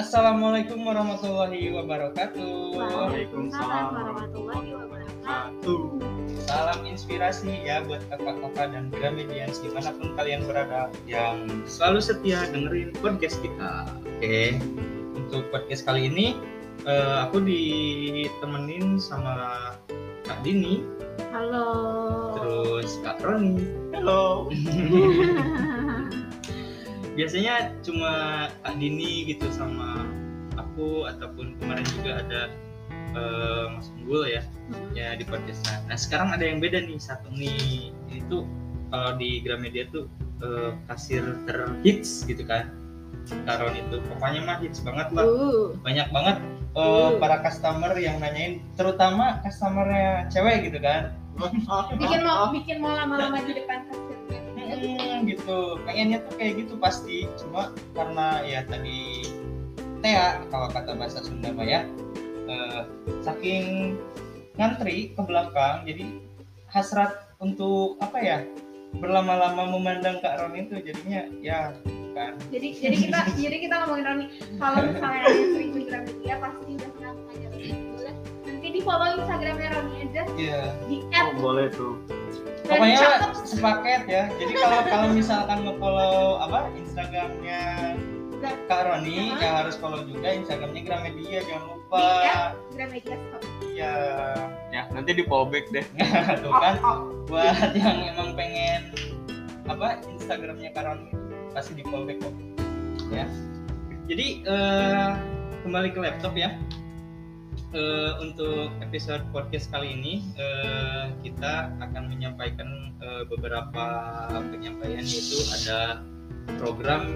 Assalamualaikum warahmatullahi wabarakatuh. Waalaikumsalam warahmatullahi wabarakatuh. Salam inspirasi ya buat kakak-kakak dan Gramedians di mana pun kalian berada yang selalu setia dengerin podcast kita. Oke, untuk podcast kali ini eh, aku ditemenin sama Kak Dini, Halo. terus Kak Roni. Halo. Biasanya cuma Kak Dini gitu sama aku ataupun kemarin juga ada eh, Mas Unggul ya ya di podcast nah sekarang ada yang beda nih satu nih. Ini tuh kalau di Gramedia tuh eh, kasir terhits gitu kan Karon itu. Pokoknya mah hits banget lah. Uh, banyak banget eh, Uh. para customer yang nanyain terutama customernya cewek gitu kan. Bikin mau bikin mau lama-lama di depan. Hmm, gitu pengennya tuh kayak gitu pasti cuma karena ya tadi Tea kalau kata bahasa Sunda mah ya eh, saking ngantri ke belakang jadi hasrat untuk apa ya berlama-lama memandang Kak Ron itu jadinya ya kan Jadi jadi kita jadi kita ngomongin Roni. Kalau misalnya ada yang sering bergerak media pasti udah pernah Roni. Boleh nanti di follow Instagramnya Roni aja Iya di Oh, boleh tuh. Pokoknya sepaket ya. Jadi kalau kalau misalkan nge-follow apa Instagramnya Kak Roni Aha. ya harus follow juga Instagramnya Gramedia jangan lupa. Di Gramedia Stop. iya. Ya, nanti di fallback deh. tuh kan buat yang emang pengen apa Instagramnya Karoni pasti di fallback kok. Ya. Jadi eh, kembali ke laptop ya Eh, untuk episode podcast kali ini eh, kita akan menyampaikan eh, beberapa penyampaian yaitu ada program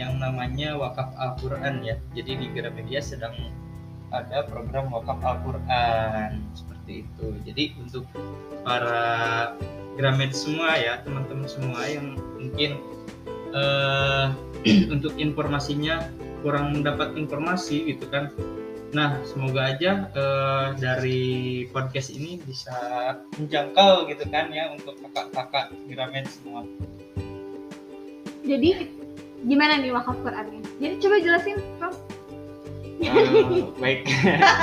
yang namanya wakaf Al-Quran ya. Jadi di Gramedia sedang ada program wakaf Al-Quran seperti itu. Jadi untuk para Gramed semua ya teman-teman semua yang mungkin eh, untuk informasinya kurang mendapat informasi gitu kan nah semoga aja eh, dari podcast ini bisa menjangkau gitu kan ya untuk kakak-kakak Gramed semua Jadi gimana nih wakaf Qurannya? Jadi coba jelasin, Rom. Eh, baik.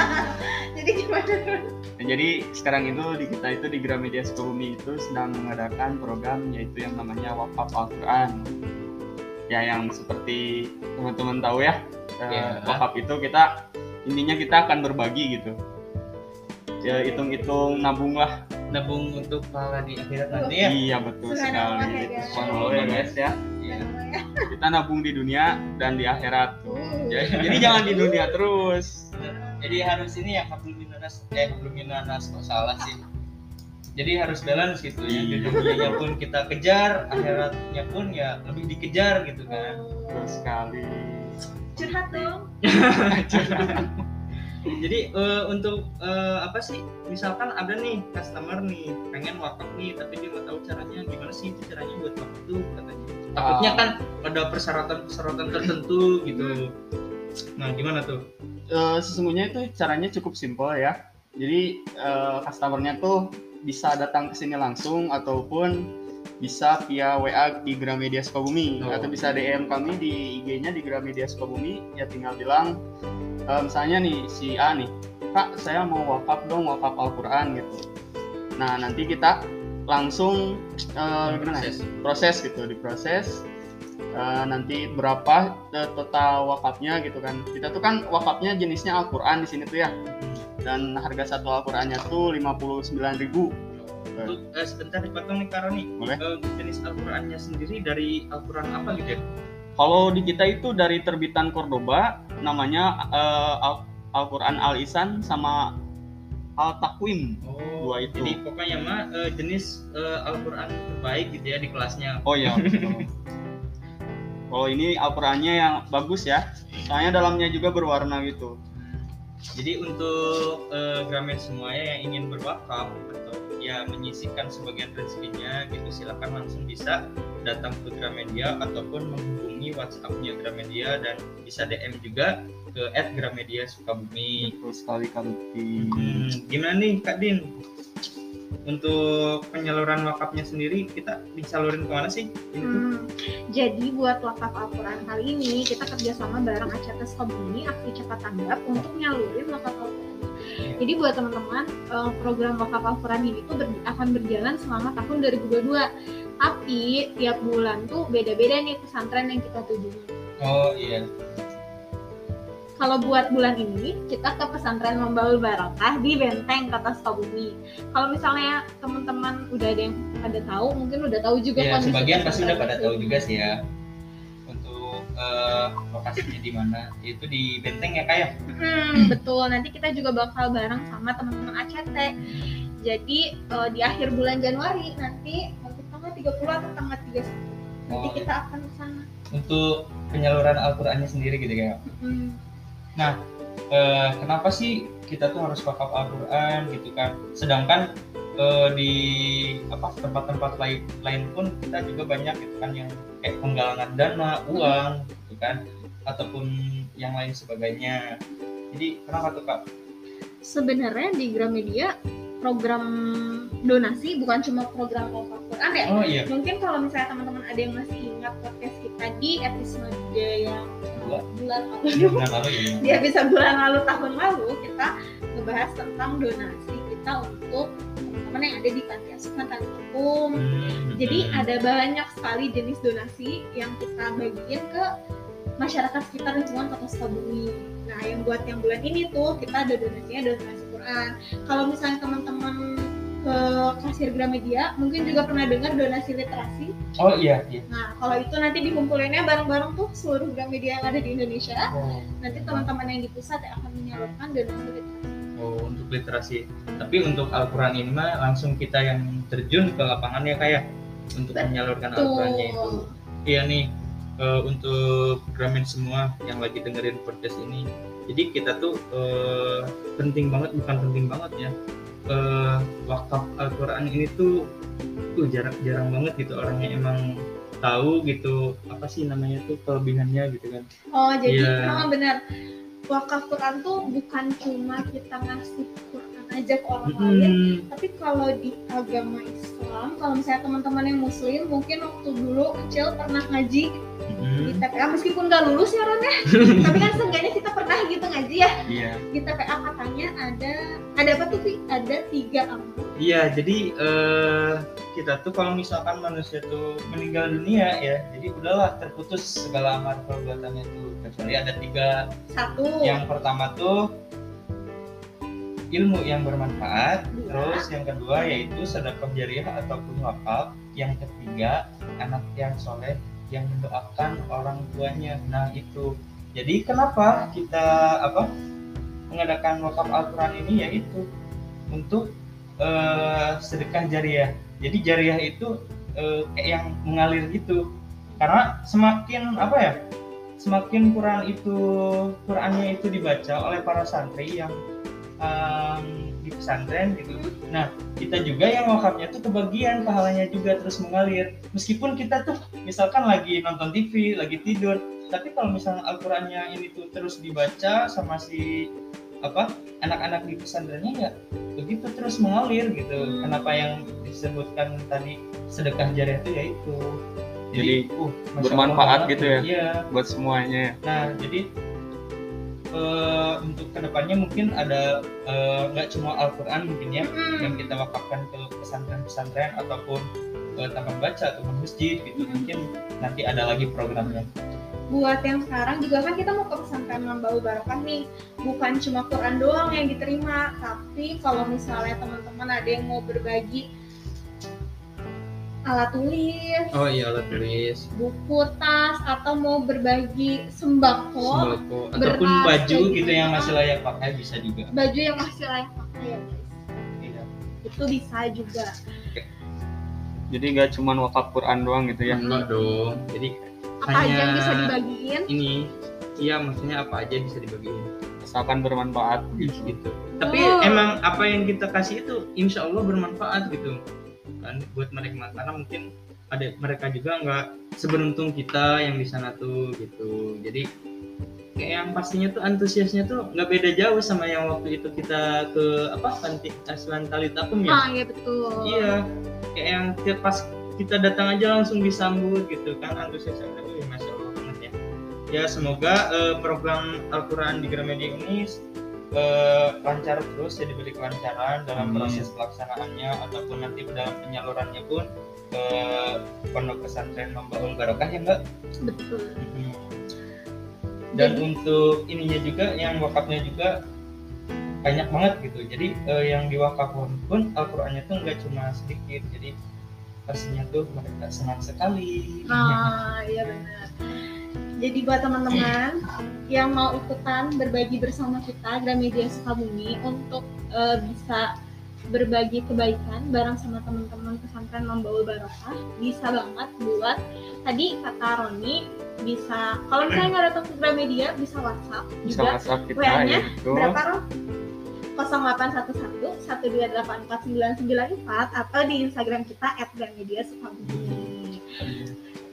Jadi gimana? Nah, jadi sekarang itu di kita itu di Gramedia Sukabumi itu sedang mengadakan program yaitu yang namanya Wakaf Al-Quran. Ya yang seperti teman-teman tahu ya, eh, Ya. wakaf itu kita intinya kita akan berbagi gitu. Ya hitung-hitung nabung lah. nabung untuk pahala di akhirat nanti ya Iya betul sekali. ya. Subhanallah ya guys ya. Iya. Kita nabung di dunia dan di akhirat. tuh. Uh. Jadi, jadi jangan di dunia terus. jadi harus ini ya hablum minanas eh hablum minanas kok salah sih jadi harus balance gitu ya di Iya. dunianya pun kita kejar akhiratnya pun ya lebih dikejar gitu kan Betul sekali. Curhat dong. jadi eh, untuk eh, apa sih misalkan ada nih customer nih pengen wakaf nih tapi dia nggak tahu caranya gimana sih itu caranya buat wakaf tuh katanya takutnya Ah. kan ada persyaratan-persyaratan tertentu gitu nah gimana tuh Eh, sesungguhnya itu caranya cukup simpel ya. Jadi eh, customernya tuh bisa datang ke sini langsung ataupun bisa via WA di Gramedia Sukabumi Oh. atau bisa DM kami di IG-nya di Gramedia Sukabumi ya tinggal bilang eh, misalnya nih si A nih Kak saya mau wakaf dong wakaf Al-Quran gitu nah nanti kita langsung eh, gimana ya? Proses. proses gitu diproses Eh, nanti berapa total wakafnya gitu kan kita tuh kan wakafnya jenisnya Al-Quran di sini tuh ya dan harga satu Al-Qurannya tuh 59.000 ribu Untuk, eh, sebentar dipotong nih Karo nih Boleh. Eh, untuk jenis Al-Qurannya sendiri dari Al-Quran apa gitu ya? Kalau di kita itu dari terbitan Cordoba namanya Al- Al-Quran Al-Isan sama Al-Takwim. Oh, Dua itu. jadi pokoknya mah eh, jenis eh, Al-Quran terbaik gitu ya di kelasnya. Oh iya. Kalau ini Al-Qurannya yang bagus ya. Soalnya dalamnya juga berwarna gitu. Jadi untuk eh, Gramet semuanya yang ingin berwakaf atau ya menyisihkan sebagian rezekinya gitu silakan langsung bisa datang ke Gramedia ataupun menghubungi WhatsApp-nya Gramedia dan bisa DM juga ke @gramedia Sukabumi. betul sekali Kak Lutfi Hmm, gimana nih Kak Din? untuk penyaluran wakafnya sendiri kita disalurin ke mana sih? Hmm, jadi buat wakaf Al-Quran kali ini kita kerjasama bareng Acara Sukabumi, Akti Cepat Tanggap untuk nyalurin wakaf Al-Quran. Jadi buat teman-teman eh, program wakaf Al-Quran ini tuh ber- akan berjalan selama tahun 2022. Tapi tiap bulan tuh beda-beda nih pesantren yang kita tuju. Oh iya. Kalau buat bulan ini kita ke pesantren Membaul Barokah di Benteng Kota Sukabumi. Kalau misalnya teman-teman udah ada yang pada tahu, mungkin udah tahu juga Ya sebagian pasti udah pada tahu juga sih ya. Eh, lokasinya di mana? Itu di Benteng ya kayak. Hmm, betul. Nanti kita juga bakal bareng sama teman-teman ACT. Jadi eh, di akhir bulan Januari nanti nanti tanggal 30 atau tanggal 31 nanti Oh, kita akan ke sana. Untuk penyaluran Al-Qur'annya sendiri gitu kayak. Hmm. eh, kenapa sih kita tuh harus wakaf Al-Quran gitu kan sedangkan eh, di apa tempat-tempat lain lain pun kita juga banyak gitu kan yang kayak penggalangan dana uang gitu kan ataupun yang lain sebagainya. Jadi kenapa tuh kak? Sebenarnya di Gramedia program donasi bukan cuma program wakaf Quran ya. oh iya. Mungkin kalau misalnya teman-teman ada yang masih ingat podcast kita di episode yang Bulan. bulan lalu. Bulan lalu ya di episode bulan lalu tahun lalu kita ngebahas tentang donasi kita untuk teman-teman yang ada di panti asuhan Agung. Hmm, Jadi ada banyak sekali jenis donasi yang kita bagiin ke masyarakat sekitar lingkungan kota Sukabumi. Nah, yang buat yang bulan ini tuh kita ada donasinya donasi Quran. Kalau misalnya teman-teman ke kasir Gramedia mungkin juga pernah dengar donasi literasi. oh iya iya Nah, kalau itu nanti dikumpulinnya bareng-bareng tuh seluruh Gramedia yang ada di Indonesia. oh, Nanti teman-teman yang di pusat akan menyalurkan donasi literasi. Untuk literasi tapi untuk Al-Quran ini mah langsung kita yang terjun ke lapangan ya kayak untuk Betul. menyalurkan Al-Qurannya itu Iya nih eh, untuk Gramin semua yang lagi dengerin podcast ini. Jadi kita tuh eh, penting banget bukan penting banget ya. Eh, wakaf Al-Qur'an ini tuh tuh jarang-jarang banget gitu orangnya emang tahu gitu apa sih namanya tuh kelebihannya gitu kan. Oh, jadi memang benar. Wakaf Quran tuh bukan cuma kita ngasih Quran aja ke orang lain, Hmm, tapi kalau di agama Islam, kalau misalnya teman-teman yang Muslim mungkin waktu dulu kecil pernah ngaji di hmm, TPA meskipun nggak lulus ya Ron ya, tapi kan seenggaknya kita pernah gitu ngaji ya Iya. di TPA katanya ada ada apa tuh? Ada tiga amal. Iya, jadi eh, kita tuh kalau misalkan manusia tuh meninggal dunia ya, jadi udahlah terputus segala amal perbuatannya tuh. Kecuali ada tiga. Satu, yang pertama tuh ilmu yang bermanfaat Dua. terus yang kedua yaitu sedekah jariah ataupun wakaf. Yang ketiga anak yang soleh yang mendoakan orang tuanya. Nah itu. Jadi kenapa kita apa mengadakan wakaf Al-Quran ini? Yaitu untuk eh, sedekah jariah. Jadi jariah itu eh, kayak yang mengalir gitu. Karena semakin apa ya semakin Quran itu Qurannya itu dibaca oleh para santri yang em, di pesantren gitu. Nah kita juga yang wakafnya tuh kebagian pahalanya juga terus mengalir. Meskipun kita tuh misalkan lagi nonton TV, lagi tidur, tapi kalau misalnya Al-Qurannya ini tuh terus dibaca sama si apa anak-anak di pesantrennya ya begitu terus mengalir gitu. Hmm. Kenapa yang disebutkan tadi sedekah jariah itu yaitu Jadi, uh, Masya bermanfaat Allah gitu ya? Iya. buat semuanya Nah, jadi eh, untuk ke depannya mungkin ada eh, nggak cuma Al-Quran mungkin ya Mm-mm. yang kita wakafkan ke pesantren-pesantren ataupun ke taman baca ataupun masjid gitu mungkin nanti ada lagi programnya. buat yang sekarang juga kan kita mau ke pesantren Mambau Barokah nih bukan cuma Quran doang yang diterima tapi kalau misalnya teman-teman ada yang mau berbagi alat tulis Oh iya alat tulis, buku tas atau mau berbagi sembako sembako ataupun beras, baju gitu gitu. yang masih layak pakai bisa juga. baju yang masih layak pakai ya guys Iya. itu bisa juga jadi nggak cuma wakaf Quran doang gitu ya Enggak dong. Jadi apa aja yang Hanya- bisa dibagiin ini iya maksudnya apa aja bisa dibagiin. asalkan bermanfaat gitu. Tapi Oh. emang apa yang kita kasih itu insya Allah bermanfaat gitu kan buat mereka. Karena mungkin ada mereka juga nggak seberuntung kita yang di sana tuh gitu. Jadi kayak yang pastinya tuh antusiasnya tuh nggak beda jauh sama yang waktu itu kita ke apa panti asuhan Talitakum ya? Ah iya betul. Iya. Kayak yang tiap pas kita datang aja langsung disambut gitu kan antusiasnya Wih, masya allah banget ya. Ya semoga eh, program Al-Quran di Gramedia ini eh, lancar terus ya diberi kelancaran dalam Amin. proses pelaksanaannya ataupun nanti dalam penyalurannya pun ke pondok pesantren membaul barokah ya mbak betul Mhm. dan Jadi- untuk ininya juga yang wakafnya juga banyak banget gitu jadi eh, yang diwakafkan pun Al-Qur'annya tuh nggak cuma sedikit jadi pastinya tuh mereka senang sekali Ah, iya benar. Jadi buat teman-teman yang mau ikutan berbagi bersama kita Gramedia Sukabumi untuk eh, bisa berbagi kebaikan bareng sama teman-teman pesantren membawa barokah bisa banget buat tadi kata Roni bisa kalau misalnya nggak datang ke Gramedia bisa WhatsApp bisa juga WhatsApp kita WA-nya ya betul berapa Ron? 0811 1284 994 atau di Instagram kita @gramedia Sukabumi.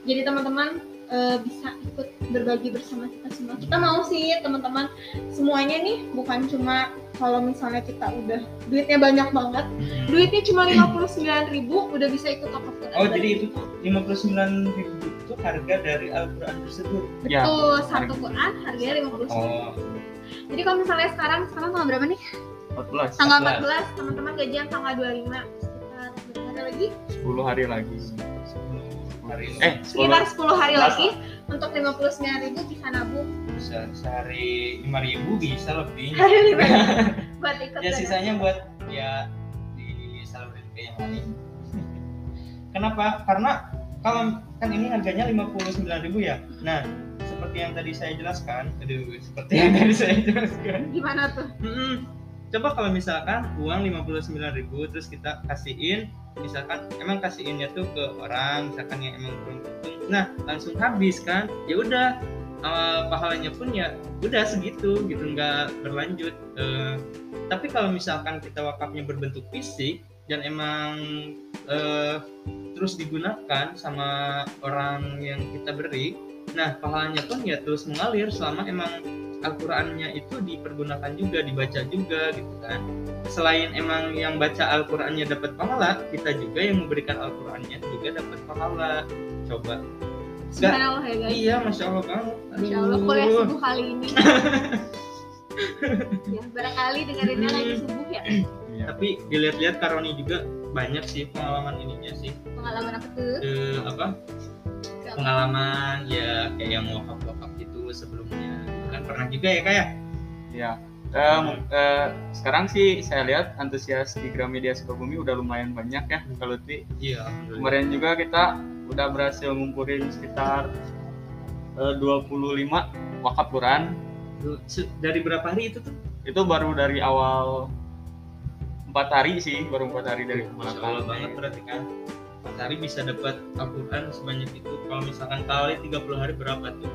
Jadi teman-teman eh, bisa ikut berbagi bersama kita semua. Kita mau sih teman-teman semuanya nih bukan cuma kalau misalnya kita udah duitnya banyak banget, Mhm. duitnya cuma 59.000 udah bisa ikut apa oh jadi itu tuh 59 ribu itu harga dari Al-Quran tersebut ya Betul, satu Quran harganya 59. oh Jadi kalau misalnya sekarang sekarang tanggal berapa nih? 14 Tanggal 14. 14, teman-teman gajian tanggal 25 sekitar berapa hari lagi? 10 hari lagi 10 hari eh sekitar 10 10 hari lagi untuk 59.000 bisa nabung bisa sehari 5000 bisa lebih. Hari lima buat ikut ya sisanya buat ya disalurin ke yang lain. Kenapa? Karena kalau kan ini harganya 59.000 ya? Nah seperti yang tadi saya jelaskan aduh seperti yang tadi saya jelaskan. Gimana tuh? Mm-mm. coba kalau misalkan uang 59.000 terus kita kasihin misalkan emang kasihinnya tuh ke orang misalkan yang emang belum nah langsung habis kan ya udah eh, pahalanya pun ya udah segitu gitu nggak berlanjut. Eh, tapi kalau misalkan kita wakafnya berbentuk fisik dan emang eh, terus digunakan sama orang yang kita beri nah pahalanya pun ya terus mengalir selama emang Al-Qur'annya itu dipergunakan juga, dibaca juga gitu kan. Selain emang yang baca Al-Qur'annya dapat pahala, kita juga yang memberikan Al-Qur'annya juga dapat pahala. Coba. Subhanallah ya guys Iya, masya Allah banget. Masya Allah kuliah subuh kali ini ya barangkali dengerinnya lagi subuh ya Iya. Tapi dilihat-lihat Karoni juga banyak sih pengalaman ininya sih. pengalaman apa tuh Eh, apa? Pengalaman ya kayak yang. Kan pernah juga ya kayak. Ya. Em, eh, sekarang sih saya lihat antusias di Gramedia Sukabumi udah lumayan banyak ya kalau di Iya, kemarin juga kita udah berhasil ngumpulin sekitar eh, 25 wakaf Quran Dari berapa hari itu tuh? itu baru dari awal empat hari sih baru empat hari dari Masya Allah banget berarti kan Empat hari bisa dapat Al-Quran sebanyak itu Kalau misalkan kali 30 hari berapa tuh?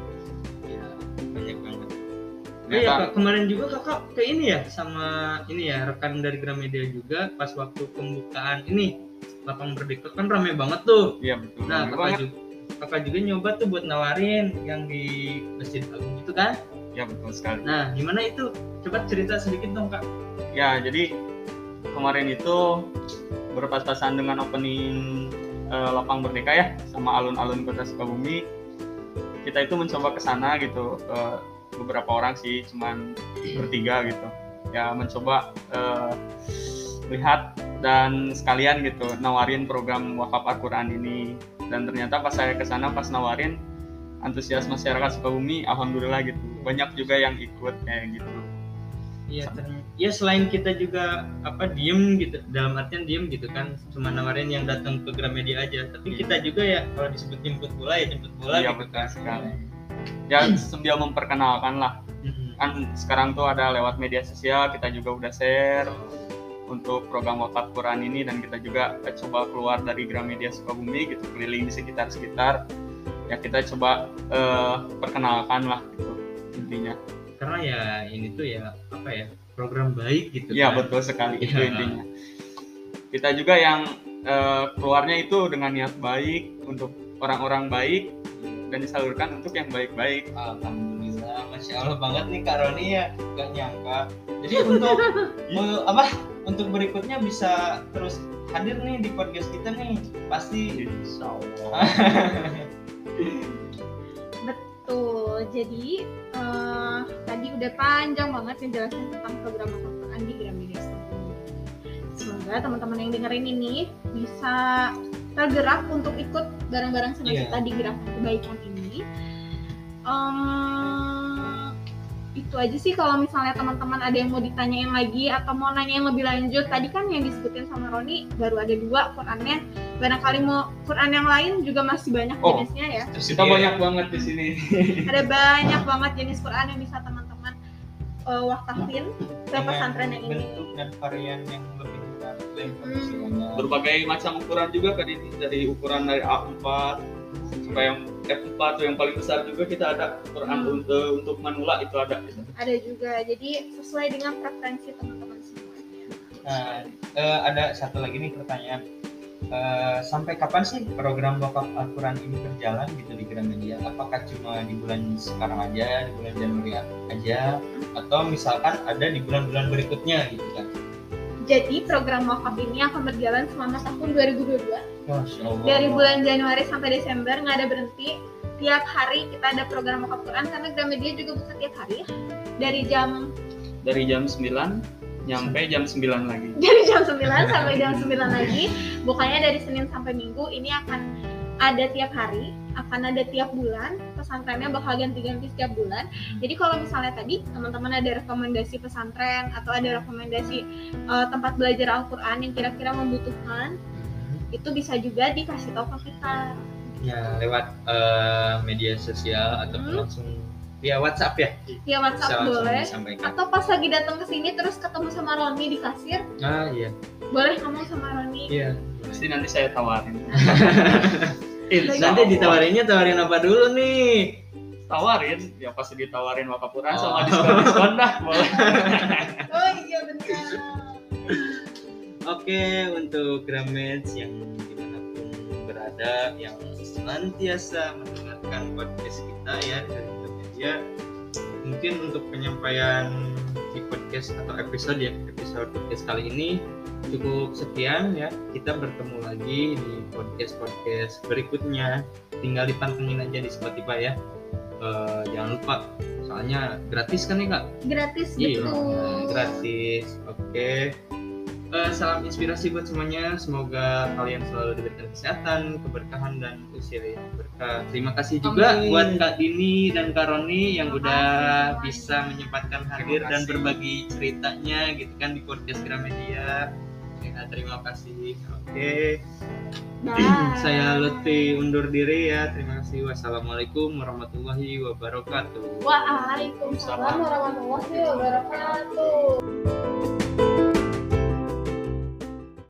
Ya banyak banget Iya Ternyata- kak, kemarin juga kakak ke ini ya sama ini ya rekan dari Gramedia juga pas waktu pembukaan ini lapang merdeka kan rame banget tuh. iya betul Nah kakak banget. juga, kakak juga nyoba tuh buat nawarin yang di Masjid Agung itu kan. ya betul sekali Nah gimana itu? Coba cerita sedikit dong kak. ya jadi kemarin itu berpapasan dengan opening eh, lapang merdeka ya sama alun-alun kota Sukabumi kita itu mencoba ke sana gitu eh, beberapa orang sih cuman bertiga gitu ya mencoba eh, lihat dan sekalian gitu nawarin program wakaf Al-Quran ini dan ternyata pas saya ke sana pas nawarin antusias masyarakat Sukabumi alhamdulillah gitu banyak juga yang ikut kayak gitu Iya, ya selain kita juga apa diem gitu, dalam artian diem gitu kan, cuma nawarin yang datang ke Gramedia aja. Tapi Iya. kita juga ya kalau disebut jemput bola ya jemput bola Iya, gitu betul kan. sekali. Ya sambil memperkenalkan lah Mhm. kan sekarang tuh ada lewat media sosial kita juga udah share untuk program wakaf Quran ini dan kita juga coba keluar dari Gramedia Sukabumi gitu keliling di sekitar-sekitar ya kita coba eh, perkenalkan lah gitu intinya Karena ya ini tuh ya apa ya program baik gitu. Iya kan. betul sekali itu Iya. intinya kita juga yang eh, keluarnya itu dengan niat baik untuk orang-orang baik dan disalurkan untuk yang baik-baik Alhamdulillah, masya Allah banget nih Kak Roni ya, gak nyangka. Jadi untuk me- apa? Untuk berikutnya bisa terus hadir nih di podcast kita nih, pasti. Insya Allah. Betul. Jadi eh, tadi udah panjang banget ngejelasin tentang program Al-Quran di Gramedia. Semoga teman-teman yang dengerin ini bisa tergerak untuk ikut bareng-bareng sama Iya. kita di gerakan kebaikan ini. Em, itu aja sih kalau misalnya teman-teman ada yang mau ditanyain lagi atau mau nanya yang lebih lanjut tadi kan yang disebutin sama Roni baru ada dua Qurannya barangkali mau Quran yang lain juga masih banyak Oh. jenisnya ya Terus Kita banyak banget di sini. ada banyak banget jenis Quran yang bisa teman-teman uh, wakafin ke dengan pesantren yang ini bentuk dan varian yang lebih dan Hmm. Berbagai macam ukuran juga kan ini dari ukuran dari A4 sampai yang F4 tuh yang paling besar juga kita ada Quran Hmm. untuk untuk manula itu ada. ada juga jadi sesuai dengan preferensi teman-teman semuanya Nah, eh, ada satu lagi nih pertanyaan. Eh, sampai kapan sih program wakaf Al-Quran ini berjalan gitu di Gramedia? Apakah cuma di bulan sekarang aja, di bulan Januari aja, atau misalkan ada di bulan-bulan berikutnya gitu kan? Jadi program wakaf ini akan berjalan selama tahun 2022 Masya Allah. dari bulan Januari sampai Desember nggak ada berhenti. Tiap hari kita ada program wakaf Quran karena Gramedia juga buka tiap hari. Dari jam Dari jam 9 nyampe jam 9 lagi. dari jam 9 sampai jam 9 lagi. Bukannya dari Senin sampai Minggu ini akan ada tiap hari akan ada tiap bulan pesantrennya bakal ganti-ganti setiap bulan jadi kalau misalnya tadi teman-teman ada rekomendasi pesantren atau ada rekomendasi eh, tempat belajar Al-Quran yang kira-kira membutuhkan itu bisa juga dikasih tahu ke kita Ya, lewat eh, media sosial ataupun Hmm. langsung via WhatsApp ya? via Bisa WhatsApp langsung boleh disampaikan. atau pas lagi datang ke sini terus ketemu sama Roni di kasir Ah, iya. boleh ngomong sama Roni Iya. Pasti nanti saya tawarin. Nanti ditawarinnya tawarin apa dulu nih? tawarin, ya pasti ditawarin wakaf Quran Oh. sama diskon-diskon dah boleh. oh iya benar Oke, untuk Gramets yang di mana pun berada, yang senantiasa mendengarkan podcast kita ya dari media, mungkin untuk penyampaian di podcast atau episode ya, episode podcast kali ini cukup sekian ya. Kita bertemu lagi di podcast podcast berikutnya. Tinggal dipantengin aja di Spotify ya. Eh, jangan lupa, soalnya gratis kan nih kak? gratis Iya, gitu gratis. Oke. Eh, salam inspirasi buat semuanya. Semoga kalian selalu diberikan kesehatan, keberkahan dan usia yang berkah. Terima kasih juga Amin. buat Kak Dini dan Kak Roni yang udah bisa menyempatkan hadir dan berbagi ceritanya gitu kan di podcast Gramedia. Ya, terima kasih. Oke. Bye. Saya Lutfi undur diri ya. Terima kasih. Wassalamualaikum warahmatullahi wabarakatuh. Waalaikumsalam warahmatullahi wabarakatuh.